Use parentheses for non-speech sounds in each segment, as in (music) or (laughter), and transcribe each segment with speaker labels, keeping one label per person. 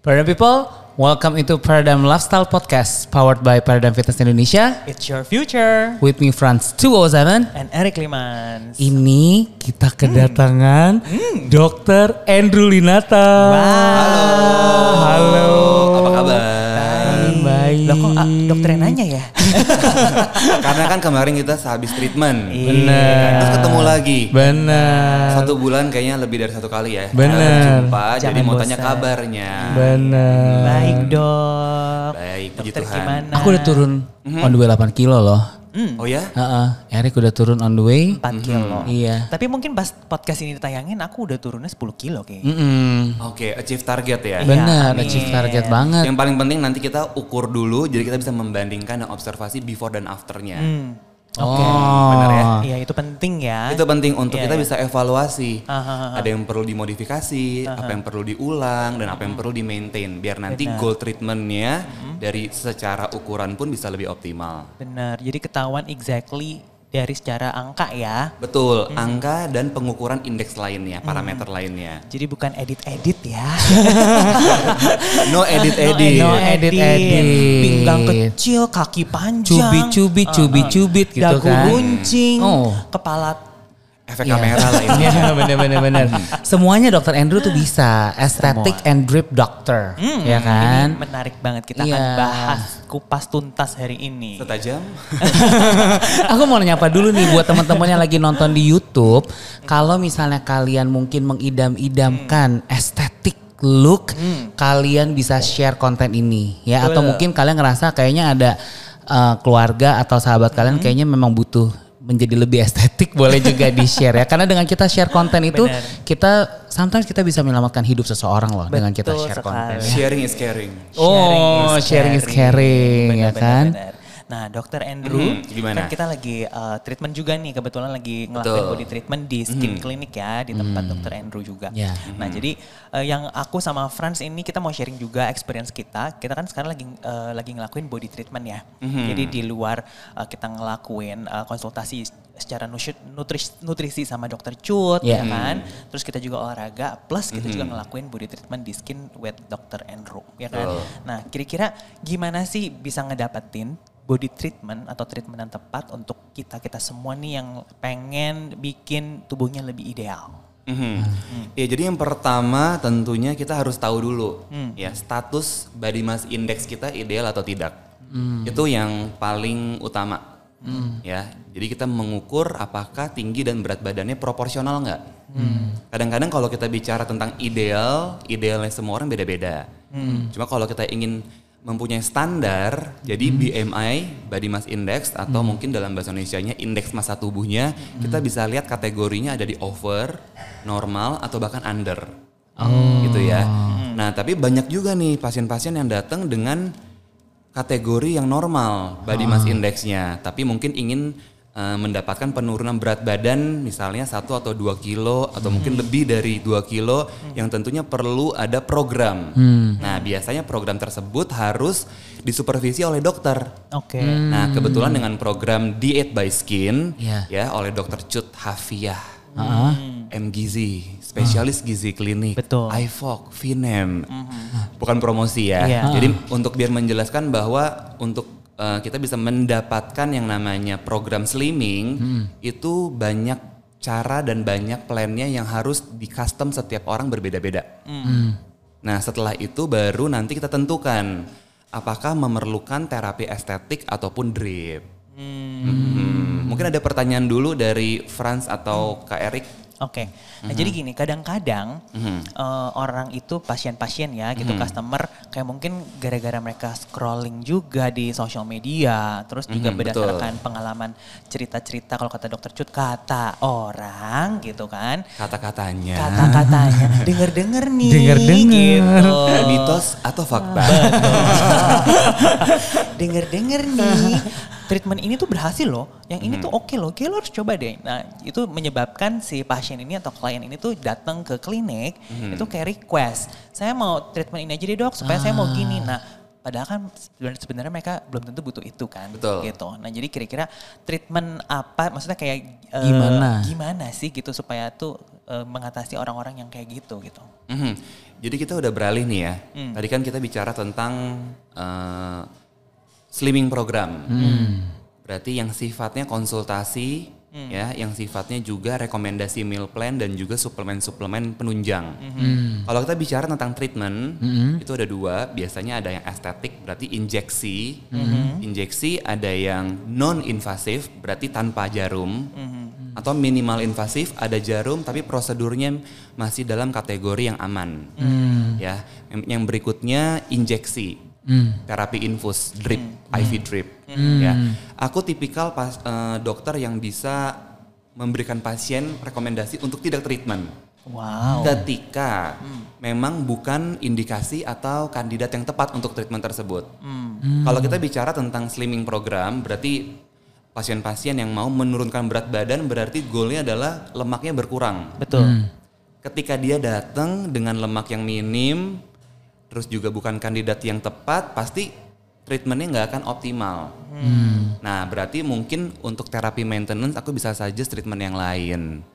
Speaker 1: Paradigm People, welcome into Paradigm Lifestyle Podcast powered by Paradigm Fitness Indonesia.
Speaker 2: It's your future.
Speaker 1: With me Franz 207.
Speaker 2: And Eric Limans.
Speaker 1: Ini kita kedatangan Dr. Andrew Linata.
Speaker 2: Wow.
Speaker 1: Halo.
Speaker 3: Kabar?
Speaker 2: Loh kok ah, dokter yang nanya ya? (laughs)
Speaker 3: Karena kan kemarin kita sehabis treatment.
Speaker 1: Bener.
Speaker 3: Terus ketemu lagi.
Speaker 1: Benar.
Speaker 3: Satu bulan kayaknya lebih dari satu kali ya. Kita Jumpa, jadi mau tanya
Speaker 2: bosan.
Speaker 3: kabarnya.
Speaker 1: Benar.
Speaker 2: Baik dok.
Speaker 3: Baik, puji
Speaker 2: Dokter
Speaker 3: Tuhan.
Speaker 2: gimana?
Speaker 1: Aku udah turun on the way 8 kilo loh.
Speaker 3: Oh ya?
Speaker 1: Heeh, Eric udah turun on the way.
Speaker 2: 4 kilo.
Speaker 1: Iya.
Speaker 2: Tapi mungkin pas podcast ini ditayangin aku udah turunnya 10 kilo kayaknya.
Speaker 1: Mm-mm.
Speaker 3: Oke, achieve target ya.
Speaker 1: Benar,
Speaker 2: amin.
Speaker 1: achieve target banget.
Speaker 3: Yang paling penting nanti kita ukur dulu, jadi kita bisa membandingkan dan observasi before dan afternya.
Speaker 2: Hmm.
Speaker 1: Oh,
Speaker 3: Benar ya?
Speaker 2: Iya itu penting ya.
Speaker 3: Itu penting untuk
Speaker 2: Iya,
Speaker 3: kita
Speaker 2: iya.
Speaker 3: bisa evaluasi.
Speaker 2: Ah, ah, ah.
Speaker 3: Ada yang perlu dimodifikasi, apa yang perlu diulang, dan apa yang perlu di maintain. Biar nanti goal treatmentnya dari secara ukuran pun bisa lebih optimal.
Speaker 2: Benar. Jadi ketahuan exactly dari secara angka ya.
Speaker 3: Betul, angka dan pengukuran indeks lainnya, parameter lainnya.
Speaker 2: Jadi bukan edit-edit ya. (laughs)
Speaker 3: No edit-edit.
Speaker 1: No edit-edit.
Speaker 2: Pinggang kecil, kaki panjang.
Speaker 1: Cubit-cubit, cubit-cubit gitu
Speaker 2: dagu
Speaker 1: kan.
Speaker 2: runcing,
Speaker 1: Oh.
Speaker 2: kepala
Speaker 3: Efek
Speaker 1: Iya.
Speaker 3: kamera lah ini.
Speaker 1: Iya (laughs) bener-bener bener. Semuanya dokter Andrew tuh bisa. Aesthetic and drip doctor. ya kan?
Speaker 2: Ini menarik banget kita akan
Speaker 1: Iya.
Speaker 2: bahas kupas tuntas hari ini.
Speaker 3: Setajam. (laughs)
Speaker 1: Aku mau nyapa dulu nih buat teman-teman yang lagi nonton di YouTube. Kalau misalnya kalian mungkin mengidam-idamkan estetik look, kalian bisa share konten ini ya. Atau mungkin kalian ngerasa kayaknya ada uh, keluarga atau sahabat kalian kayaknya memang butuh menjadi lebih estetik boleh juga di share ya karena dengan kita share konten itu
Speaker 2: Benar.
Speaker 1: kita sometimes kita bisa menyelamatkan hidup seseorang loh dengan kita
Speaker 2: Betul
Speaker 1: share
Speaker 2: sekali.
Speaker 1: konten
Speaker 3: Sharing is caring.
Speaker 1: Oh, sharing is caring, ya kan?
Speaker 2: benar. Nah, Dokter Andrew,
Speaker 3: Mhm, gimana?
Speaker 2: kan kita lagi uh, treatment juga nih, kebetulan lagi ngelakuin
Speaker 3: Betul.
Speaker 2: body treatment di skin clinic ya, di tempat Dokter Andrew juga.
Speaker 1: Ya.
Speaker 2: Nah, jadi uh, yang aku sama Franz ini kita mau sharing juga experience kita. Kita kan sekarang lagi uh, lagi ngelakuin body treatment ya. Jadi di luar uh, kita ngelakuin uh, konsultasi secara nutrisi, nutrisi sama Dokter Cut,
Speaker 1: Ya.
Speaker 2: ya kan. Terus kita juga olahraga, plus kita juga ngelakuin body treatment di skin with Dokter Andrew, ya kan.
Speaker 3: Betul.
Speaker 2: Nah, kira-kira gimana sih bisa ngedapetin body treatment atau treatment yang tepat untuk kita-kita semua nih yang pengen bikin tubuhnya lebih ideal?
Speaker 3: Mhm. Ya jadi yang pertama tentunya kita harus tahu dulu ya status body mass index kita ideal atau tidak. Itu yang paling utama. Ya, jadi kita mengukur apakah tinggi dan berat badannya proporsional nggak. Kadang-kadang kalau kita bicara tentang ideal, idealnya semua orang beda-beda. Cuma kalau kita ingin mempunyai standar, jadi BMI (Body Mass Index) atau mungkin dalam bahasa Indonesia-nya indeks massa tubuhnya, kita bisa lihat kategorinya ada di over, normal atau bahkan under. Gitu ya. Nah, tapi banyak juga nih pasien-pasien yang datang dengan kategori yang normal body mass indexnya, tapi mungkin ingin eh, mendapatkan penurunan berat badan misalnya satu atau dua kilo atau mungkin lebih dari dua kilo yang tentunya perlu ada program. Nah biasanya program tersebut harus disupervisi oleh dokter.
Speaker 2: Oke.
Speaker 3: Nah kebetulan dengan program Diet by Skin
Speaker 1: Iya.
Speaker 3: ya oleh dokter Cut Hafiah. M Gizi, spesialis gizi klinik,
Speaker 2: Betul.
Speaker 3: IFOK, Vinem, bukan promosi ya.
Speaker 2: Iya.
Speaker 3: Jadi untuk biar menjelaskan bahwa untuk uh, kita bisa mendapatkan yang namanya program slimming itu banyak cara dan banyak plannya yang harus di custom setiap orang berbeda-beda. Nah setelah itu baru nanti kita tentukan apakah memerlukan terapi estetik ataupun drip. Hmm. Mungkin ada pertanyaan dulu dari Franz atau Kak Erik.
Speaker 2: Oke. Nah, jadi gini, kadang-kadang eh, orang itu pasien-pasien ya gitu customer kayak mungkin gara-gara mereka scrolling juga di sosial media, terus juga
Speaker 3: Mhm,
Speaker 2: berdasarkan pengalaman cerita-cerita kalau kata dokter Cut kata orang gitu kan.
Speaker 3: Kata-katanya.
Speaker 2: Kata-katanya (laughs) denger-denger nih
Speaker 1: Denger-denger.
Speaker 2: gitu. (laughs)
Speaker 3: Mitos atau fakta? (laughs)
Speaker 2: Denger-denger nih treatment ini tuh berhasil loh. Yang ini tuh oke loh, kayak lo harus coba deh. Nah itu menyebabkan si pasien ini atau klien ini tuh datang ke klinik itu kayak request. Saya mau treatment ini aja deh dok supaya saya mau gini. Nah padahal kan sebenarnya mereka belum tentu butuh itu kan.
Speaker 3: Betul.
Speaker 2: Gitu. Nah jadi kira-kira treatment apa, maksudnya kayak eh,
Speaker 1: Gimana?
Speaker 2: gimana sih gitu supaya tuh eh, mengatasi orang-orang yang kayak gitu gitu.
Speaker 3: Mhm. Jadi kita udah beralih nih ya.
Speaker 2: Hmm.
Speaker 3: Tadi kan kita bicara tentang eh, slimming program. Berarti yang sifatnya konsultasi
Speaker 2: Hmm.
Speaker 3: ya, yang sifatnya juga rekomendasi meal plan dan juga suplemen-suplemen penunjang.
Speaker 2: Hmm.
Speaker 3: Kalau kita bicara tentang treatment, itu ada dua. Biasanya ada yang estetik, berarti injeksi.
Speaker 2: Hmm.
Speaker 3: Injeksi ada yang non invasif, berarti tanpa jarum.
Speaker 2: Hmm.
Speaker 3: Atau minimal invasif, ada jarum tapi prosedurnya masih dalam kategori yang aman. Ya, yang- yang berikutnya injeksi, terapi infus, drip, IV drip. Ya, aku tipikal pas, eh, dokter yang bisa memberikan pasien rekomendasi untuk tidak treatment.
Speaker 2: Wow.
Speaker 3: Ketika memang bukan indikasi atau kandidat yang tepat untuk treatment tersebut. Kalau kita bicara tentang slimming program, berarti pasien-pasien yang mau menurunkan berat badan berarti goalnya adalah lemaknya berkurang.
Speaker 2: Betul.
Speaker 3: Ketika dia datang dengan lemak yang minim, terus juga bukan kandidat yang tepat, pasti treatmentnya nggak akan optimal. Nah, berarti mungkin untuk terapi maintenance aku bisa suggest treatment yang lain.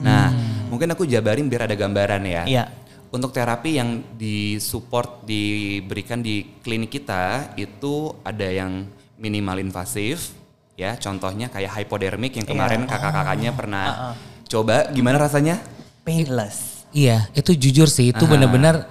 Speaker 3: Nah, mungkin aku jabarin biar ada gambaran ya.
Speaker 2: Iya.
Speaker 3: Untuk terapi yang disupport diberikan di klinik kita itu ada yang minimal invasif ya, contohnya kayak hypodermic yang kemarin kakak-kakaknya pernah coba gimana rasanya?
Speaker 2: Painless.
Speaker 1: Iya, itu jujur sih, itu benar-benar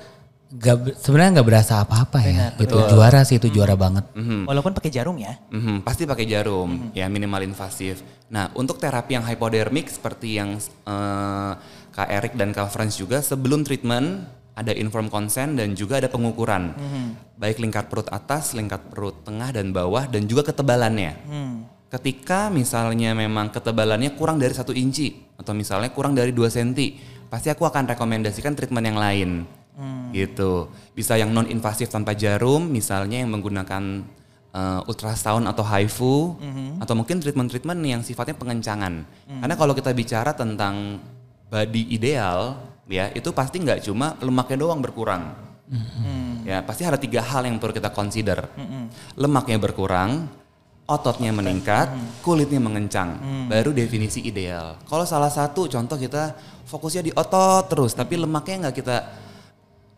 Speaker 1: gak, be- sebenarnya nggak berasa apa-apa ya. Itu juara sih, itu juara banget.
Speaker 2: Walaupun pakai jarum ya.
Speaker 3: Mhm, pasti pakai jarum, ya minimal invasif. Nah, untuk terapi yang hypodermic seperti yang eh, Kak Erik dan Kak Franz juga sebelum treatment ada informed consent dan juga ada pengukuran. Baik lingkar perut atas, lingkar perut tengah dan bawah dan juga ketebalannya. Ketika misalnya memang ketebalannya kurang dari satu inci atau misalnya kurang dari 2 cm, pasti aku akan rekomendasikan treatment yang lain. Gitu. Bisa yang non invasif tanpa jarum, misalnya yang menggunakan uh, ultrasound atau HIFU atau mungkin treatment-treatment yang sifatnya pengencangan. Karena kalau kita bicara tentang body ideal, ya itu pasti nggak cuma lemaknya doang berkurang. Ya pasti ada tiga hal yang perlu kita consider. Lemaknya berkurang, ototnya meningkat, kulitnya mengencang, baru definisi ideal. Kalau salah satu contoh kita fokusnya di otot terus, tapi lemaknya nggak kita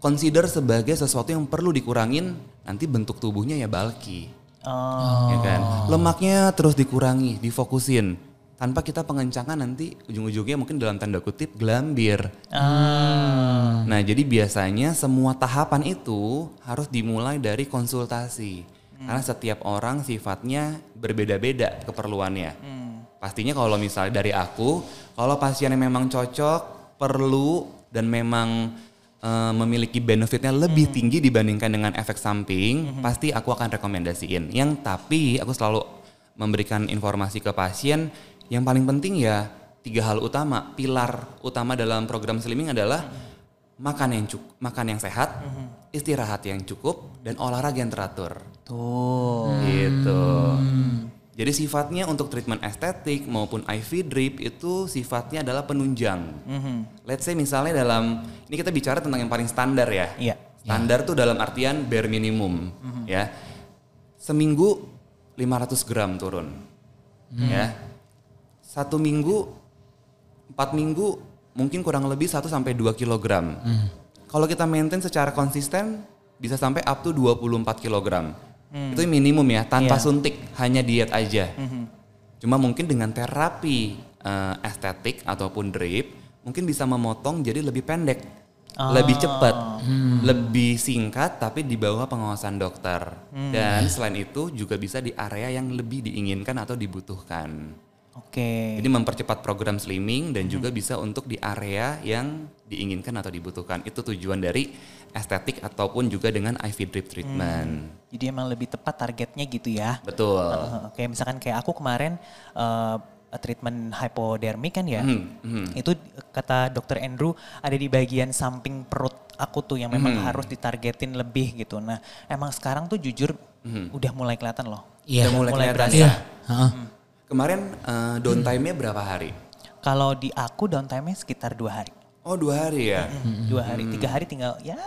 Speaker 3: consider sebagai sesuatu yang perlu dikurangin, nanti bentuk tubuhnya ya bulky,
Speaker 2: Oh.
Speaker 3: ya kan? Lemaknya terus dikurangi, difokusin. Tanpa kita pengencangan nanti ujung-ujungnya mungkin dalam tanda kutip gelambir.
Speaker 2: Ah.
Speaker 3: Nah, jadi biasanya semua tahapan itu harus dimulai dari konsultasi. Karena setiap orang sifatnya berbeda-beda keperluannya. Pastinya kalau misalnya dari aku, kalau pasiennya memang cocok, perlu dan memang eh, memiliki benefitnya lebih tinggi dibandingkan dengan efek samping, pasti aku akan rekomendasiin. Yang tapi aku selalu memberikan informasi ke pasien yang paling penting ya tiga hal utama, pilar utama dalam program slimming adalah makan yang cukup, makan yang sehat, istirahat yang cukup dan olahraga yang teratur.
Speaker 2: Tuh.
Speaker 3: Gitu. Jadi sifatnya untuk treatment estetik maupun IV drip itu sifatnya adalah penunjang. Let's say misalnya dalam ini kita bicara tentang yang paling standar ya.
Speaker 2: Iya.
Speaker 3: Standar tuh dalam artian bare minimum ya. Seminggu 500 gram turun. Ya. Satu minggu empat minggu mungkin kurang lebih 1 sampai 2 kilogram. Kalau kita maintain secara konsisten bisa sampai up to 24 kilogram. Itu minimum ya, tanpa
Speaker 2: Iya.
Speaker 3: suntik, hanya diet aja. Cuma mungkin dengan terapi eh, estetik ataupun drip, mungkin bisa memotong jadi lebih pendek, lebih cepat, lebih singkat tapi di bawah pengawasan dokter. Dan selain itu juga bisa di area yang lebih diinginkan atau dibutuhkan.
Speaker 2: Oke.
Speaker 3: Jadi mempercepat program slimming dan juga bisa untuk di area yang diinginkan atau dibutuhkan. Itu tujuan dari estetik ataupun juga dengan IV drip treatment.
Speaker 2: Jadi emang lebih tepat targetnya gitu ya.
Speaker 3: Betul.
Speaker 2: Uh, Oke, misalkan kayak aku kemarin uh, treatment hypodermic kan ya.
Speaker 3: Hmm, hmm.
Speaker 2: Itu kata dokter Andrew ada di bagian samping perut aku tuh yang memang
Speaker 3: Hmm.
Speaker 2: harus ditargetin lebih gitu. Nah, emang sekarang tuh jujur udah mulai kelihatan loh.
Speaker 1: Iya.
Speaker 3: Udah mulai kelihatan.
Speaker 2: berasa.
Speaker 1: Iya. heeh.
Speaker 3: Kemarin eh, downtime-nya berapa hari?
Speaker 2: Kalau di aku downtime-nya sekitar dua hari.
Speaker 3: Oh dua hari ya.
Speaker 2: Dua hari, tiga hari tinggal ya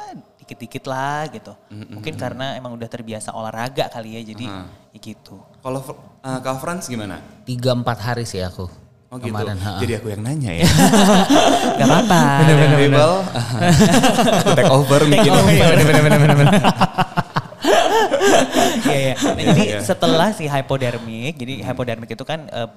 Speaker 2: dikit-dikit lah gitu. Mungkin karena emang udah terbiasa olahraga kali ya, jadi ya gitu.
Speaker 3: Kalau uh, Kak Franz gimana?
Speaker 1: Tiga empat hari sih aku.
Speaker 3: Oh gitu.
Speaker 1: Kemarin, ha-ha.
Speaker 3: Jadi aku yang nanya ya. (laughs)
Speaker 2: Gak apa-apa.
Speaker 3: People, aku (laughs) take over bikin.
Speaker 2: Iya, iya. Nah, jadi
Speaker 3: Iya.
Speaker 2: setelah si hypodermic, jadi hypodermic itu kan eh,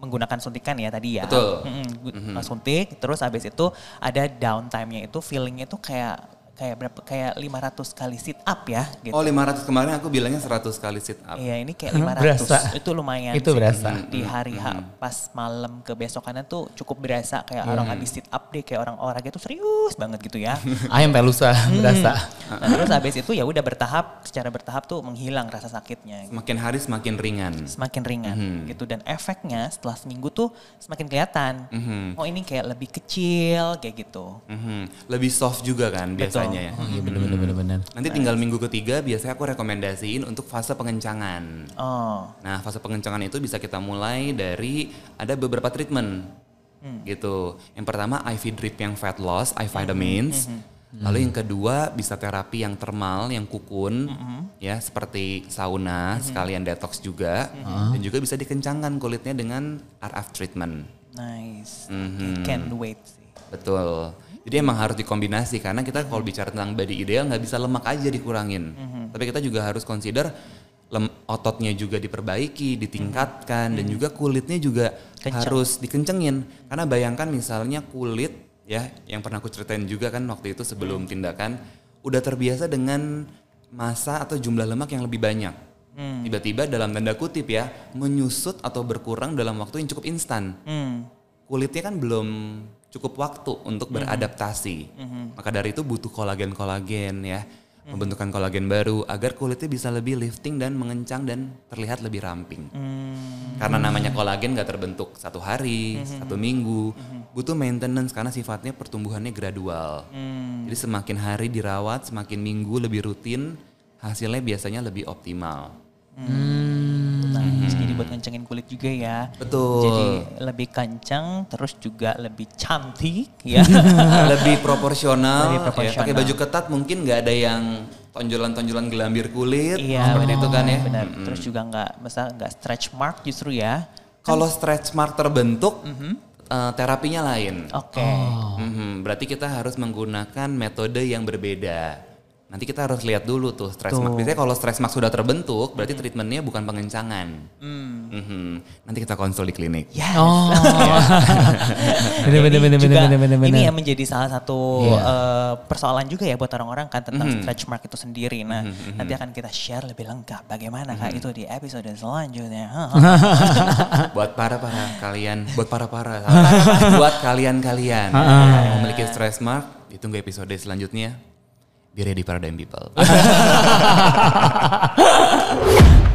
Speaker 2: menggunakan suntikan ya tadi ya.
Speaker 3: Betul.
Speaker 2: Mm-mm, gu- Suntik, terus habis itu ada downtime-nya itu feelingnya itu kayak kayak berapa kayak 500 kali sit up ya gitu.
Speaker 3: Oh 500 kemarin aku bilangnya 100 kali sit up.
Speaker 2: Iya ini kayak
Speaker 1: Hmm,
Speaker 2: 500
Speaker 1: berasa.
Speaker 2: itu lumayan
Speaker 1: Itu
Speaker 2: sih.
Speaker 1: berasa.
Speaker 2: di hari H pas malam ke besokannya tuh cukup berasa kayak orang habis sit up deh kayak orang olahraga itu serius banget gitu ya. (laughs)
Speaker 1: Ayam pelusa berasa.
Speaker 2: Nah, terus habis itu ya udah bertahap secara bertahap tuh menghilang rasa sakitnya
Speaker 3: Semakin hari semakin ringan.
Speaker 2: semakin ringan gitu dan efeknya setelah seminggu tuh semakin kelihatan. Oh ini kayak lebih kecil kayak gitu.
Speaker 3: Mhm. Lebih soft juga kan biasanya ya.
Speaker 1: Oh iya bener bener bener bener.
Speaker 3: Nanti tinggal minggu ketiga biasanya aku rekomendasiin untuk fase pengencangan.
Speaker 2: Oh,
Speaker 3: Nah fase pengencangan itu bisa kita mulai dari ada beberapa treatment gitu. Yang pertama IV drip yang fat loss, eye vitamins. Lalu yang kedua bisa terapi yang thermal, yang kukun, ya seperti sauna sekalian detox juga, dan juga bisa dikencangkan kulitnya dengan RF treatment.
Speaker 2: nice.
Speaker 3: Mhm.
Speaker 2: Can't wait.
Speaker 3: Betul. Jadi emang harus dikombinasi karena kita kalau bicara tentang body ideal nggak bisa lemak aja dikurangin. Tapi kita juga harus consider lem- ototnya juga diperbaiki, ditingkatkan dan juga kulitnya juga
Speaker 2: Kencang.
Speaker 3: harus dikencengin. Karena bayangkan misalnya kulit ya yang pernah aku ceritain juga kan waktu itu sebelum tindakan udah terbiasa dengan masa atau jumlah lemak yang lebih banyak. Tiba-tiba dalam tanda kutip ya menyusut atau berkurang dalam waktu yang cukup instan
Speaker 2: Hmm.
Speaker 3: Kulitnya kan belum cukup waktu untuk
Speaker 2: Mhm.
Speaker 3: beradaptasi. Maka dari itu butuh kolagen-kolagen ya,
Speaker 2: Mhm.
Speaker 3: pembentukan kolagen baru agar kulitnya bisa lebih lifting dan mengencang dan terlihat lebih ramping.
Speaker 2: Hmm.
Speaker 3: Karena namanya kolagen gak terbentuk satu hari,
Speaker 2: Mhm.
Speaker 3: satu minggu, butuh maintenance karena sifatnya pertumbuhannya gradual.
Speaker 2: Hmm.
Speaker 3: Jadi semakin hari dirawat, semakin minggu lebih rutin, hasilnya biasanya lebih optimal.
Speaker 2: Nice. Jadi buat ngencengin kulit juga ya.
Speaker 3: Betul.
Speaker 2: Jadi lebih kencang, terus juga lebih cantik ya. (laughs)
Speaker 3: lebih proporsional,
Speaker 2: Lebih
Speaker 3: ya,
Speaker 2: proporsional.
Speaker 3: pakai baju ketat mungkin nggak ada yang tonjolan-tonjolan gelambir kulit
Speaker 2: Iya,
Speaker 3: seperti itu kan ya.
Speaker 2: Benar. Terus juga nggak, masa nggak stretch mark justru ya.
Speaker 3: Kalau stretch mark terbentuk, eh, terapinya lain.
Speaker 2: Oke.
Speaker 3: Mhm, berarti kita harus menggunakan metode yang berbeda. Nanti kita harus lihat dulu tuh stretch mark. Biasanya kalau stretch mark sudah terbentuk, berarti treatmentnya bukan pengencangan. Mhm. Nanti kita konsul di klinik.
Speaker 2: Yes.
Speaker 1: Oh. (laughs) bener bener
Speaker 2: Ini
Speaker 1: bener
Speaker 2: juga-
Speaker 1: bener bener bener.
Speaker 2: Ini yang menjadi salah satu
Speaker 1: Iya.
Speaker 2: eh, persoalan juga ya buat orang-orang kan tentang
Speaker 3: Mhm.
Speaker 2: stretch mark itu sendiri. Nah, nanti akan kita share lebih lengkap bagaimana kak itu di episode selanjutnya. (laughs)
Speaker 3: buat para para kalian, (laughs) buat para para, buat kalian kalian
Speaker 1: Ah.
Speaker 3: yang memiliki stress mark, ditunggu episode selanjutnya. Be ready paradigm people. (laughs)